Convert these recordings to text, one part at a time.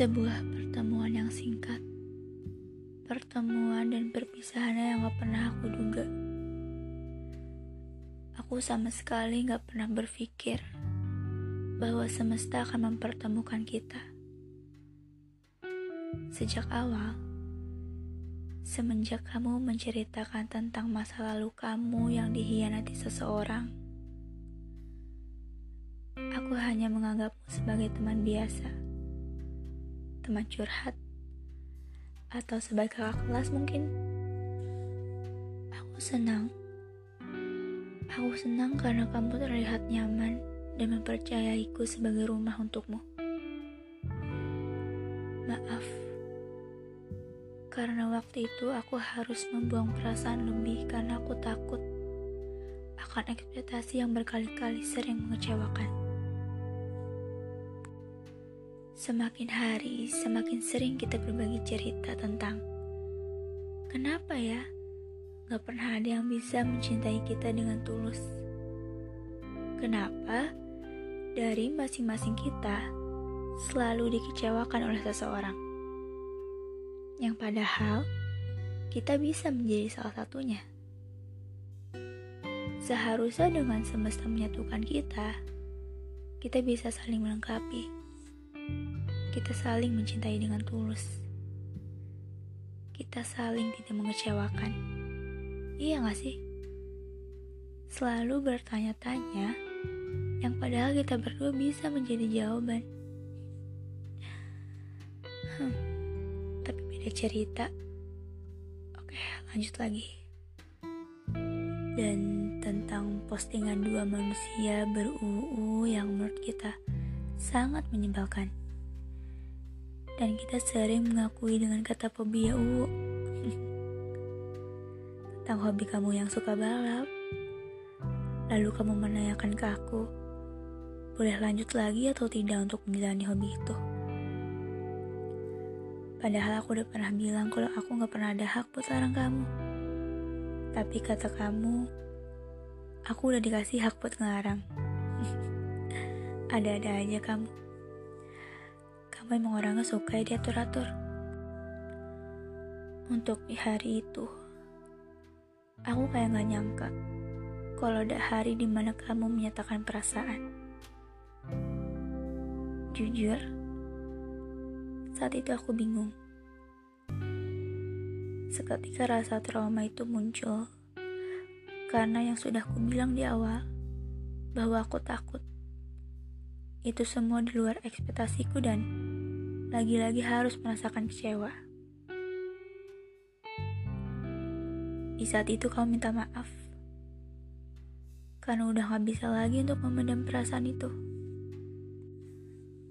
Sebuah pertemuan yang singkat. Pertemuan dan perpisahan yang gak pernah aku duga. Aku sama sekali gak pernah berpikir Bahwa semesta akan mempertemukan kita. Sejak awal Semenjak kamu menceritakan tentang masa lalu kamu yang dihianati seseorang Aku hanya menganggapmu sebagai teman biasa teman curhat, atau sebagai kakak kelas mungkin. Aku senang. Aku senang karena kamu terlihat nyaman dan mempercayaiku sebagai rumah untukmu. Maaf, karena waktu itu aku harus membuang perasaan lebih karena aku takut akan ekspektasi yang berkali-kali sering mengecewakan. Semakin hari, semakin sering kita berbagi cerita tentang kenapa ya gak pernah ada yang bisa mencintai kita dengan tulus. Kenapa dari masing-masing kita selalu dikecewakan oleh seseorang. Yang padahal kita bisa menjadi salah satunya. Seharusnya dengan semesta menyatukan kita, kita bisa saling melengkapi kita saling mencintai dengan tulus. Kita saling tidak mengecewakan. Iya gak sih? Selalu bertanya-tanya, yang padahal kita berdua bisa menjadi jawaban. Hmm, tapi beda cerita. Oke, lanjut lagi. Dan tentang postingan dua manusia beruu yang menurut kita sangat menyebalkan dan kita sering mengakui dengan kata fobia uwu. Tentang hobi kamu yang suka balap. Lalu kamu menanyakan ke aku, boleh lanjut lagi atau tidak untuk menjalani hobi itu? Padahal aku udah pernah bilang kalau aku gak pernah ada hak buat larang kamu. Tapi kata kamu, aku udah dikasih hak buat ngelarang. Ada-ada aja kamu memang orangnya suka diatur-atur. Untuk hari itu, aku kayak gak nyangka kalau ada hari di mana kamu menyatakan perasaan. Jujur, saat itu aku bingung. Seketika rasa trauma itu muncul karena yang sudah aku bilang di awal bahwa aku takut. Itu semua di luar ekspektasiku dan lagi-lagi harus merasakan kecewa. Di saat itu kau minta maaf. Karena udah gak bisa lagi untuk memendam perasaan itu.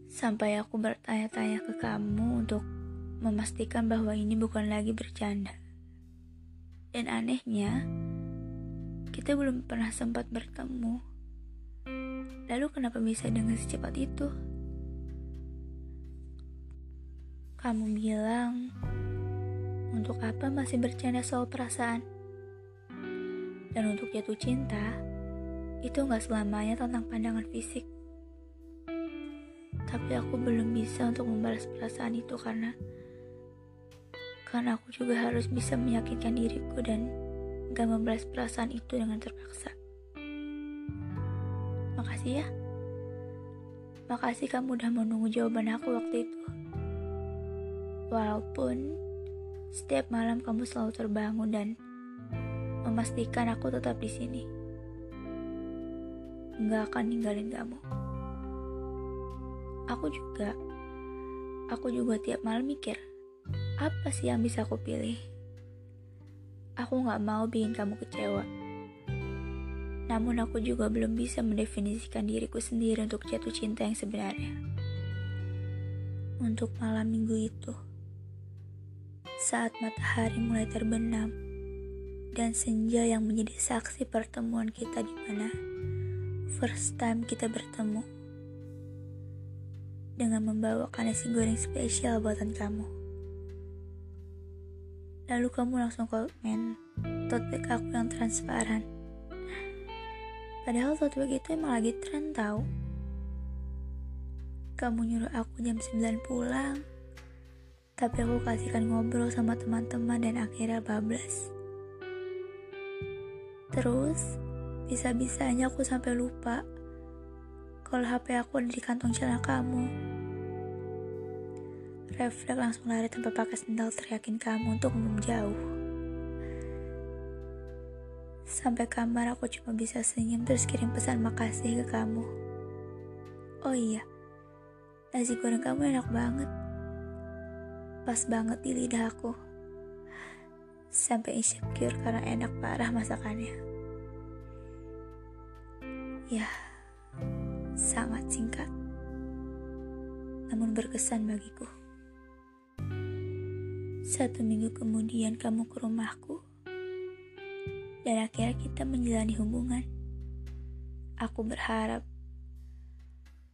Sampai aku bertanya-tanya ke kamu untuk memastikan bahwa ini bukan lagi bercanda. Dan anehnya, kita belum pernah sempat bertemu. Lalu kenapa bisa dengan secepat itu? Kamu bilang, untuk apa masih bercanda soal perasaan? Dan untuk jatuh cinta, itu gak selamanya tentang pandangan fisik. Tapi aku belum bisa untuk membalas perasaan itu karena karena aku juga harus bisa meyakinkan diriku dan gak membalas perasaan itu dengan terpaksa. Makasih ya. Makasih kamu udah menunggu jawaban aku waktu itu. Walaupun setiap malam kamu selalu terbangun dan memastikan aku tetap di sini. Nggak akan ninggalin kamu. Aku juga, aku juga tiap malam mikir, apa sih yang bisa aku pilih? Aku nggak mau bikin kamu kecewa. Namun aku juga belum bisa mendefinisikan diriku sendiri untuk jatuh cinta yang sebenarnya. Untuk malam minggu itu saat matahari mulai terbenam dan senja yang menjadi saksi pertemuan kita di mana first time kita bertemu dengan membawakan nasi goreng spesial buatan kamu. Lalu kamu langsung komen tote bag aku yang transparan. Padahal tote bag itu emang lagi tren tau. Kamu nyuruh aku jam 9 pulang, Tapi aku kasihkan ngobrol sama teman-teman dan akhirnya bablas. Terus, bisa-bisanya aku sampai lupa kalau HP aku ada di kantong celana kamu. Refleks langsung lari tanpa pakai sendal teriakin kamu untuk menjauh. Sampai kamar aku cuma bisa senyum terus kirim pesan makasih ke kamu. Oh iya, nasi goreng kamu enak banget pas banget di lidah aku. Sampai insecure karena enak parah masakannya. Ya, sangat singkat. Namun berkesan bagiku. Satu minggu kemudian kamu ke rumahku. Dan akhirnya kita menjalani hubungan. Aku berharap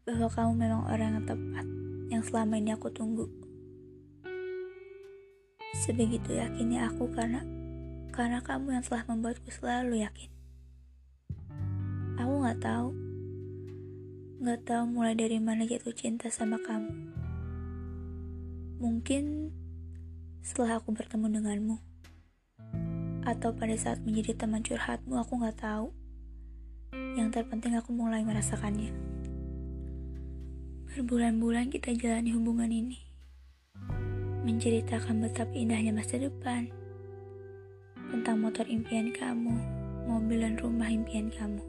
bahwa kamu memang orang yang tepat yang selama ini aku tunggu. Sebegitu yakinnya aku karena karena kamu yang telah membuatku selalu yakin. Aku nggak tahu, nggak tahu mulai dari mana jatuh cinta sama kamu. Mungkin setelah aku bertemu denganmu, atau pada saat menjadi teman curhatmu, aku nggak tahu. Yang terpenting aku mulai merasakannya. Berbulan-bulan kita jalani hubungan ini menceritakan betapa indahnya masa depan, tentang motor impian kamu, mobil dan rumah impian kamu,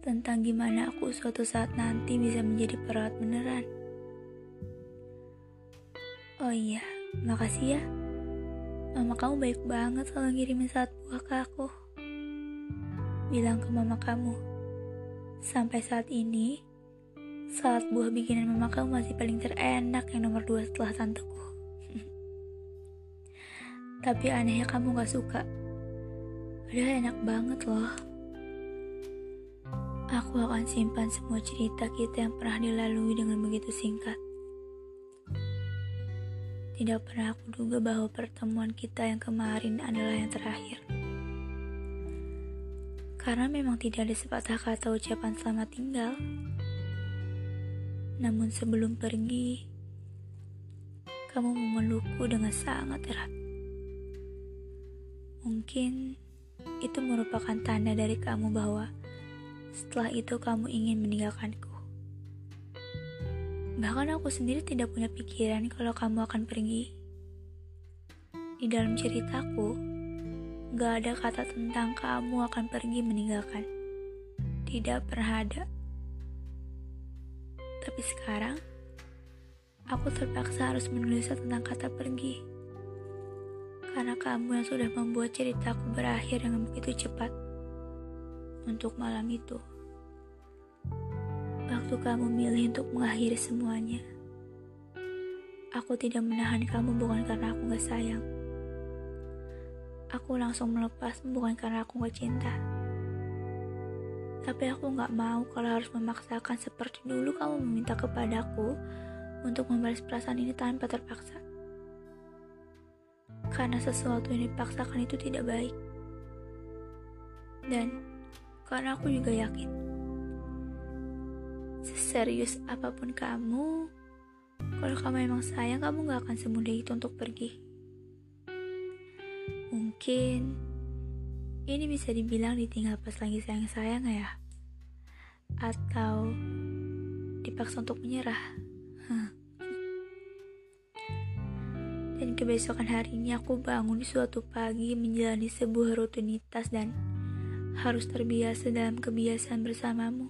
tentang gimana aku suatu saat nanti bisa menjadi perawat beneran. Oh iya, makasih ya. Mama kamu baik banget selalu ngirimin saat buah ke aku. Bilang ke mama kamu, sampai saat ini, saat buah bikinan mama kamu masih paling terenak yang nomor dua setelah tanteku. Tapi anehnya kamu gak suka. Padahal enak banget loh. Aku akan simpan semua cerita kita yang pernah dilalui dengan begitu singkat. Tidak pernah aku duga bahwa pertemuan kita yang kemarin adalah yang terakhir. Karena memang tidak ada sepatah kata ucapan selamat tinggal. Namun sebelum pergi, kamu memelukku dengan sangat erat. Mungkin itu merupakan tanda dari kamu bahwa setelah itu kamu ingin meninggalkanku. Bahkan aku sendiri tidak punya pikiran kalau kamu akan pergi. Di dalam ceritaku, gak ada kata tentang kamu akan pergi meninggalkan. Tidak pernah ada. Tapi sekarang, aku terpaksa harus menulis tentang kata pergi. Karena kamu yang sudah membuat ceritaku berakhir dengan begitu cepat. Untuk malam itu, waktu kamu milih untuk mengakhiri semuanya, aku tidak menahan kamu bukan karena aku gak sayang. Aku langsung melepas bukan karena aku gak cinta. Tapi aku gak mau kalau harus memaksakan seperti dulu kamu meminta kepadaku untuk membalas perasaan ini tanpa terpaksa. Karena sesuatu yang dipaksakan itu tidak baik. Dan karena aku juga yakin, seserius apa pun kamu, kalau kamu emang sayang, kamu gak akan semudah itu untuk pergi. Mungkin ini bisa dibilang ditinggal pas lagi sayang-sayang ya? Atau dipaksa untuk menyerah? Dan kebesokan harinya aku bangun di suatu pagi menjalani sebuah rutinitas dan harus terbiasa dalam kebiasaan bersamamu.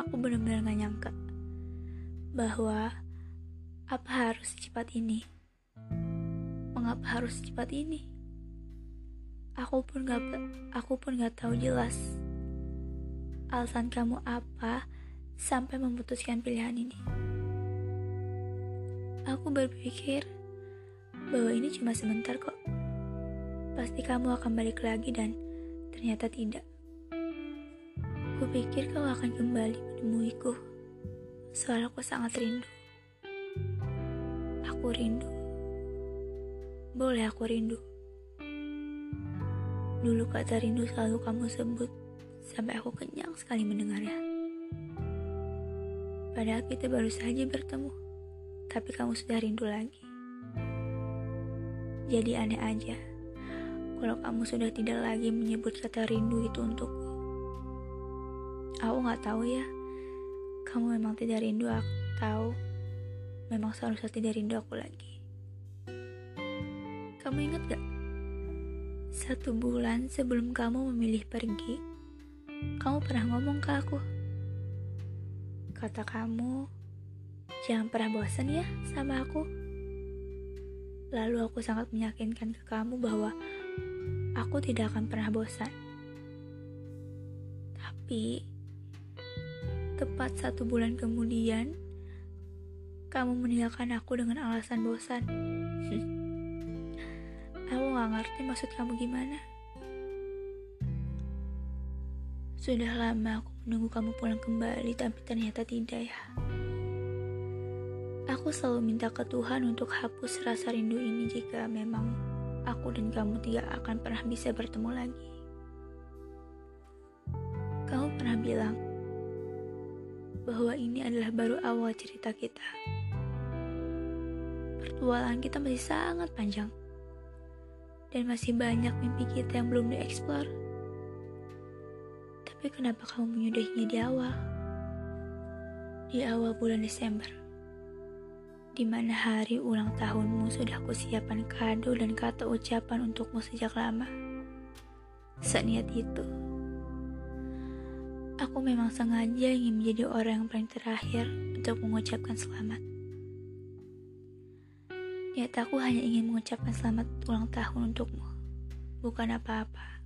Aku benar-benar gak nyangka bahwa apa harus secepat ini? Mengapa harus secepat ini? Aku pun gak, aku pun gak tahu jelas alasan kamu apa sampai memutuskan pilihan ini. Aku berpikir bahwa ini cuma sebentar kok. Pasti kamu akan balik lagi dan ternyata tidak. Kupikir kau akan kembali menemuiku. Soal aku sangat rindu. Aku rindu. Boleh aku rindu. Dulu kata rindu selalu kamu sebut sampai aku kenyang sekali mendengarnya. Padahal kita baru saja bertemu, tapi kamu sudah rindu lagi. Jadi aneh aja kalau kamu sudah tidak lagi menyebut kata rindu itu untukku. Aku nggak tahu ya, kamu memang tidak rindu aku tahu, memang seharusnya tidak rindu aku lagi. Kamu ingat gak? Satu bulan sebelum kamu memilih pergi, kamu pernah ngomong ke aku. Kata kamu, jangan pernah bosan ya sama aku. Lalu aku sangat meyakinkan ke kamu bahwa aku tidak akan pernah bosan. Tapi, tepat satu bulan kemudian, kamu meninggalkan aku dengan alasan bosan. gak ngerti maksud kamu gimana. Sudah lama aku menunggu kamu pulang kembali, tapi ternyata tidak ya. Aku selalu minta ke Tuhan untuk hapus rasa rindu ini jika memang aku dan kamu tidak akan pernah bisa bertemu lagi. Kamu pernah bilang bahwa ini adalah baru awal cerita kita. Pertualangan kita masih sangat panjang. Dan masih banyak mimpi kita yang belum dieksplor. Tapi kenapa kamu menyudahinya di awal? Di awal bulan Desember di mana hari ulang tahunmu sudah kusiapkan kado dan kata ucapan untukmu sejak lama. Seniat itu. Aku memang sengaja ingin menjadi orang yang paling terakhir untuk mengucapkan selamat. Niat aku hanya ingin mengucapkan selamat ulang tahun untukmu, bukan apa-apa.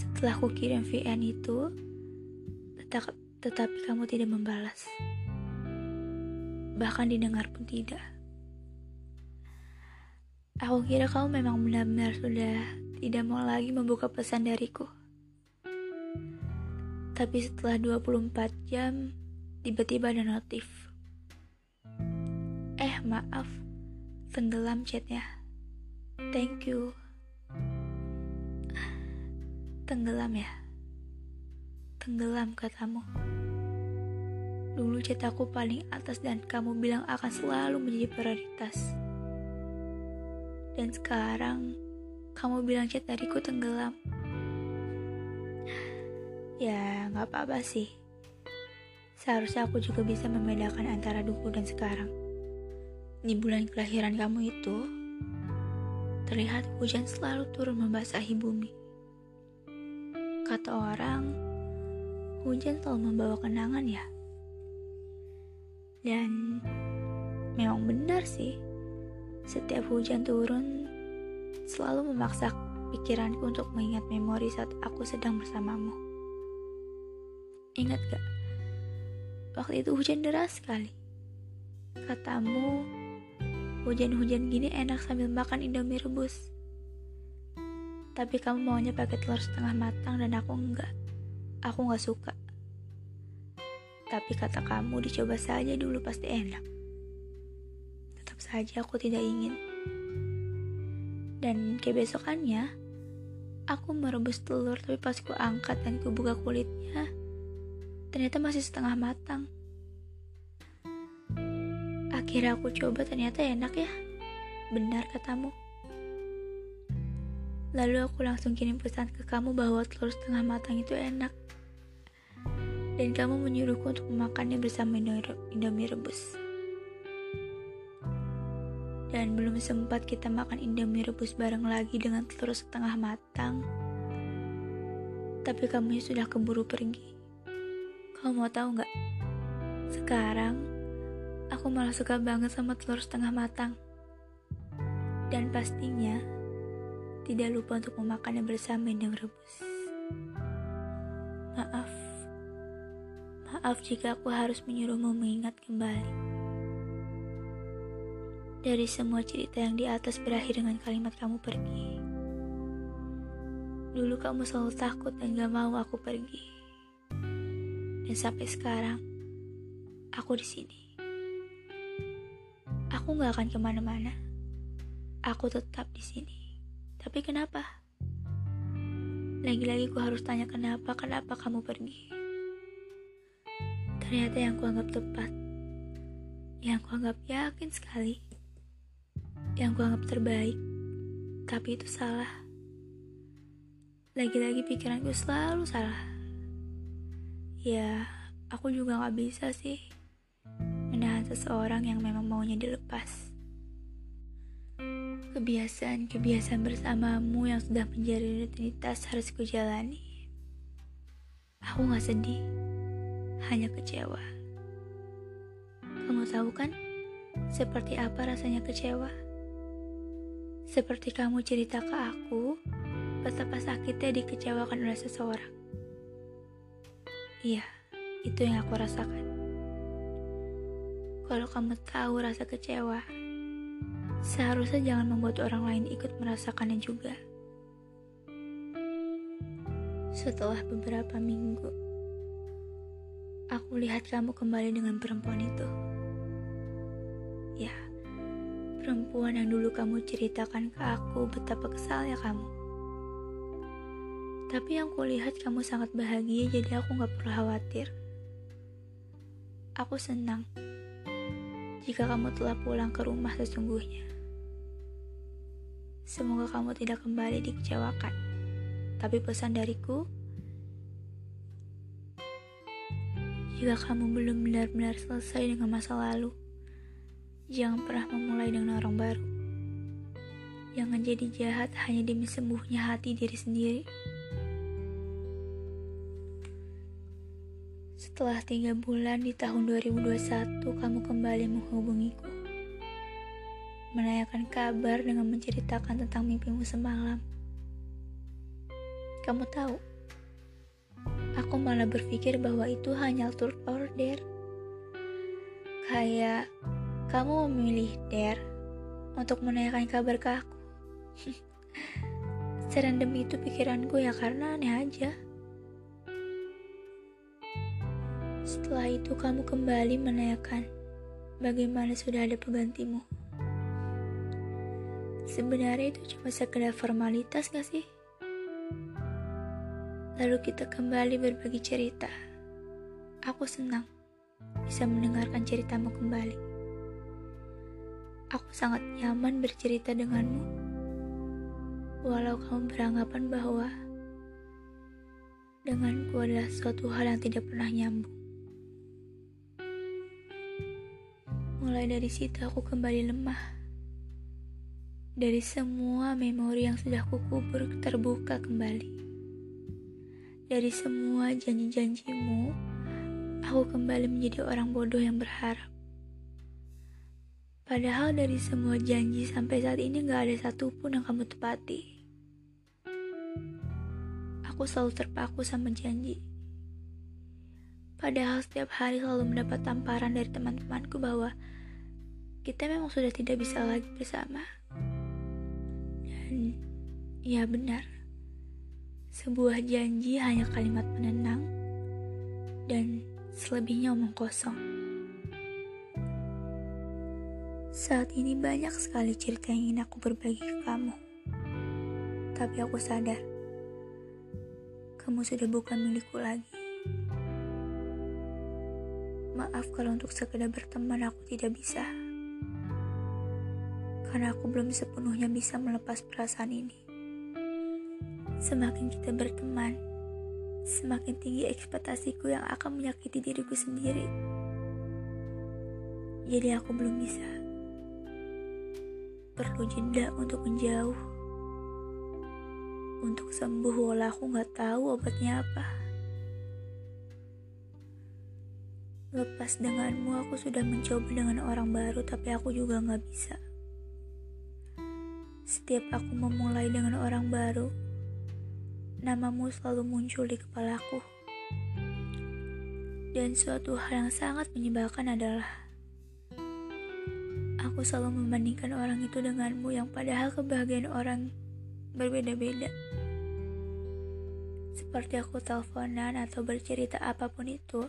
Setelah aku kirim VN itu, tetap, tetapi kamu tidak membalas bahkan didengar pun tidak. Aku kira kamu memang benar-benar sudah tidak mau lagi membuka pesan dariku. Tapi setelah 24 jam, tiba-tiba ada notif. Maaf, tenggelam chatnya. Thank you. Tenggelam ya? Tenggelam katamu. Dulu chat aku paling atas dan kamu bilang akan selalu menjadi prioritas. Dan sekarang kamu bilang chat dariku tenggelam. Ya, nggak apa-apa sih. Seharusnya aku juga bisa membedakan antara dulu dan sekarang. Di bulan kelahiran kamu itu, terlihat hujan selalu turun membasahi bumi. Kata orang, hujan selalu membawa kenangan ya. Dan memang benar sih, setiap hujan turun selalu memaksa pikiranku untuk mengingat memori saat aku sedang bersamamu. Ingat gak? Waktu itu hujan deras sekali. Katamu, hujan-hujan gini enak sambil makan indomie rebus. Tapi kamu maunya pakai telur setengah matang dan aku enggak. Aku enggak suka. Tapi kata kamu dicoba saja dulu pasti enak. Tetap saja aku tidak ingin. Dan kebesokannya, aku merebus telur tapi pas ku angkat dan ku buka kulitnya, ternyata masih setengah matang. Akhirnya aku coba ternyata enak ya. Benar katamu. Lalu aku langsung kirim pesan ke kamu bahwa telur setengah matang itu enak dan kamu menyuruhku untuk memakannya bersama Indomie rebus. Dan belum sempat kita makan Indomie rebus bareng lagi dengan telur setengah matang, tapi kamu sudah keburu pergi. Kamu mau tahu nggak? Sekarang aku malah suka banget sama telur setengah matang. Dan pastinya tidak lupa untuk memakannya bersama Indomie rebus. Maaf Maaf jika aku harus menyuruhmu mengingat kembali. Dari semua cerita yang di atas berakhir dengan kalimat kamu pergi. Dulu kamu selalu takut dan gak mau aku pergi. Dan sampai sekarang, aku di sini. Aku gak akan ke mana-mana. Aku tetap di sini. Tapi kenapa? Lagi-lagi aku harus tanya kenapa, kenapa kamu pergi. Ternyata yang kuanggap tepat yang kuanggap yakin sekali, yang kuanggap terbaik, tapi itu salah. Lagi-lagi pikiranku selalu salah. Ya, aku juga gak bisa sih seseorang yang memang maunya dilepas. Kebiasaan-kebiasaan bersamamu yang sudah menjadi rutinitas harus kujalani. Aku gak sedih, hanya kecewa. Kamu tahu kan, seperti apa rasanya kecewa? Seperti kamu cerita ke aku, betapa sakitnya dikecewakan oleh seseorang. Iya, itu yang aku rasakan. Kalau kamu tahu rasa kecewa, seharusnya jangan membuat orang lain ikut merasakannya juga. Setelah beberapa minggu, aku lihat kamu kembali dengan perempuan itu. Ya, perempuan yang dulu kamu ceritakan ke aku betapa kesalnya kamu. Tapi yang kulihat kamu sangat bahagia jadi aku gak perlu khawatir. Aku senang jika kamu telah pulang ke rumah sesungguhnya. Semoga kamu tidak kembali dikecewakan. Tapi pesan dariku, jika kamu belum benar-benar selesai dengan masa lalu, jangan pernah memulai dengan orang baru. Jangan jadi jahat hanya demi sembuhnya hati diri sendiri. Setelah tiga bulan di tahun 2021, kamu kembali menghubungiku. Menanyakan kabar dengan menceritakan tentang mimpimu semalam. Kamu tahu, aku malah berpikir bahwa itu hanya tur order. Kayak kamu memilih Der untuk menanyakan kabar ke aku. Serendam itu pikiranku ya karena aneh aja. Setelah itu kamu kembali menanyakan bagaimana sudah ada penggantimu. Sebenarnya itu cuma sekedar formalitas gak sih? Lalu kita kembali berbagi cerita. Aku senang bisa mendengarkan ceritamu kembali. Aku sangat nyaman bercerita denganmu. Walau kamu beranggapan bahwa denganku adalah suatu hal yang tidak pernah nyambung. Mulai dari situ aku kembali lemah. Dari semua memori yang sudah kukubur terbuka kembali. Dari semua janji-janjimu, aku kembali menjadi orang bodoh yang berharap. Padahal dari semua janji sampai saat ini gak ada satupun yang kamu tepati. Aku selalu terpaku sama janji. Padahal setiap hari selalu mendapat tamparan dari teman-temanku bahwa kita memang sudah tidak bisa lagi bersama. Dan ya benar, sebuah janji hanya kalimat penenang dan selebihnya omong kosong. Saat ini banyak sekali cerita yang ingin aku berbagi ke kamu. Tapi aku sadar, kamu sudah bukan milikku lagi. Maaf kalau untuk sekedar berteman aku tidak bisa karena aku belum sepenuhnya bisa melepas perasaan ini. Semakin kita berteman, semakin tinggi ekspektasiku yang akan menyakiti diriku sendiri. Jadi aku belum bisa. Perlu jeda untuk menjauh. Untuk sembuh walau aku gak tahu obatnya apa. Lepas denganmu aku sudah mencoba dengan orang baru tapi aku juga gak bisa. Setiap aku memulai dengan orang baru, namamu selalu muncul di kepalaku. Dan suatu hal yang sangat menyebalkan adalah aku selalu membandingkan orang itu denganmu yang padahal kebahagiaan orang berbeda-beda. Seperti aku teleponan atau bercerita apa pun itu,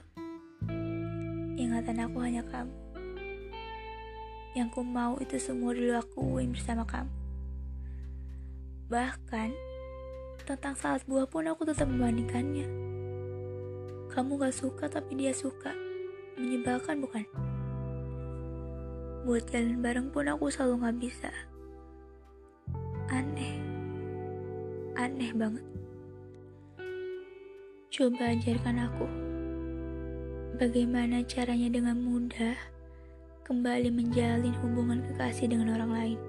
ingatan aku hanya kamu. Yang ku mau itu semua dulu akuin bersama kamu. Bahkan, tentang saat buah pun aku tetap membandingkannya. Kamu gak suka tapi dia suka. Menyebalkan bukan? buat jalan bareng pun aku selalu gak bisa. Aneh. Aneh banget. Coba ajarkan aku. Bagaimana caranya dengan mudah kembali menjalin hubungan kekasih dengan orang lain.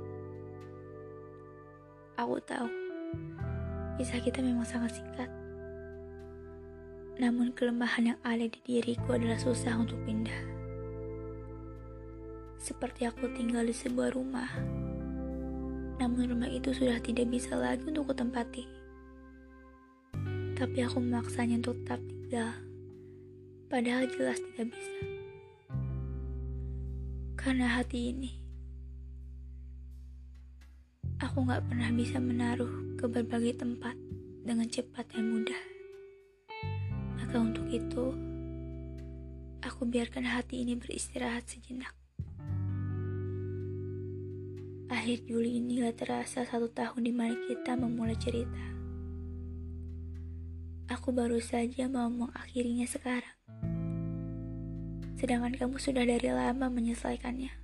Aku tahu, kisah kita memang sangat singkat. Namun kelemahan yang ada di diriku adalah susah untuk pindah seperti aku tinggal di sebuah rumah. Namun rumah itu sudah tidak bisa lagi untuk kutempati. Tapi aku memaksanya untuk tetap tinggal, padahal jelas tidak bisa. Karena hati ini, aku gak pernah bisa menaruh ke berbagai tempat dengan cepat dan mudah. Maka untuk itu, aku biarkan hati ini beristirahat sejenak. Akhir Juli ini gak terasa satu tahun di mana kita memulai cerita. Aku baru saja mau mengakhirinya sekarang. Sedangkan kamu sudah dari lama menyelesaikannya.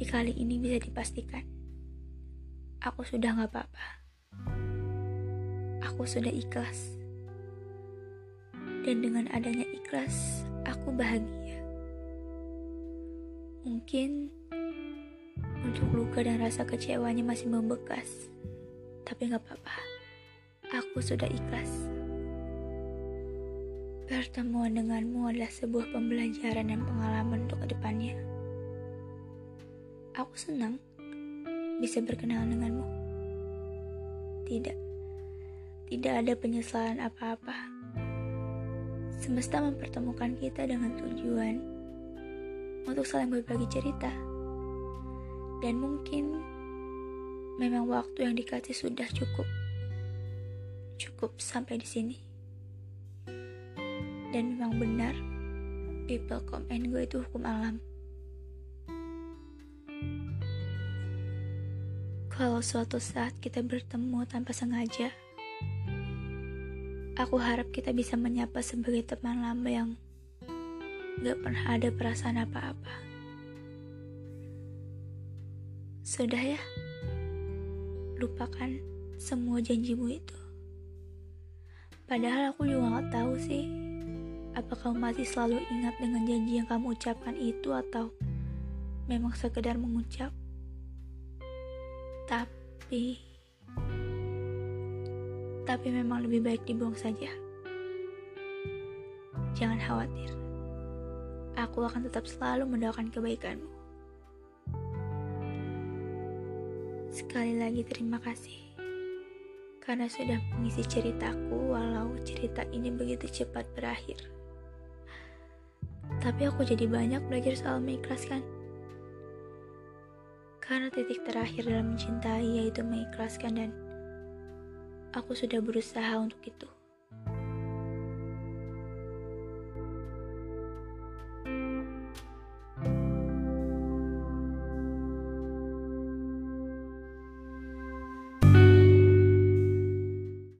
Tapi kali ini bisa dipastikan. Aku sudah gak apa-apa. Aku sudah ikhlas. Dan dengan adanya ikhlas, aku bahagia. Mungkin untuk luka dan rasa kecewanya masih membekas. Tapi gak apa-apa. Aku sudah ikhlas. Pertemuan denganmu adalah sebuah pembelajaran dan pengalaman untuk ke depannya. Aku senang bisa berkenalan denganmu. Tidak, tidak ada penyesalan apa-apa. Semesta mempertemukan kita dengan tujuan untuk saling berbagi cerita dan mungkin memang waktu yang dikasih sudah cukup. Cukup sampai di sini. Dan memang benar, people come and go itu hukum alam. Kalau suatu saat kita bertemu tanpa sengaja, aku harap kita bisa menyapa sebagai teman lama yang gak pernah ada perasaan apa-apa. Sudah ya, lupakan semua janjimu itu. Padahal aku juga gak tahu sih, apa kamu masih selalu ingat dengan janji yang kamu ucapkan itu atau memang sekedar mengucap. Tapi, tapi memang lebih baik dibuang saja. Jangan khawatir, aku akan tetap selalu mendoakan kebaikanmu. Sekali lagi terima kasih karena sudah mengisi ceritaku walau cerita ini begitu cepat berakhir. Tapi aku jadi banyak belajar soal mengikhlaskan. Karena titik terakhir dalam mencintai yaitu mengikhlaskan dan aku sudah berusaha untuk itu.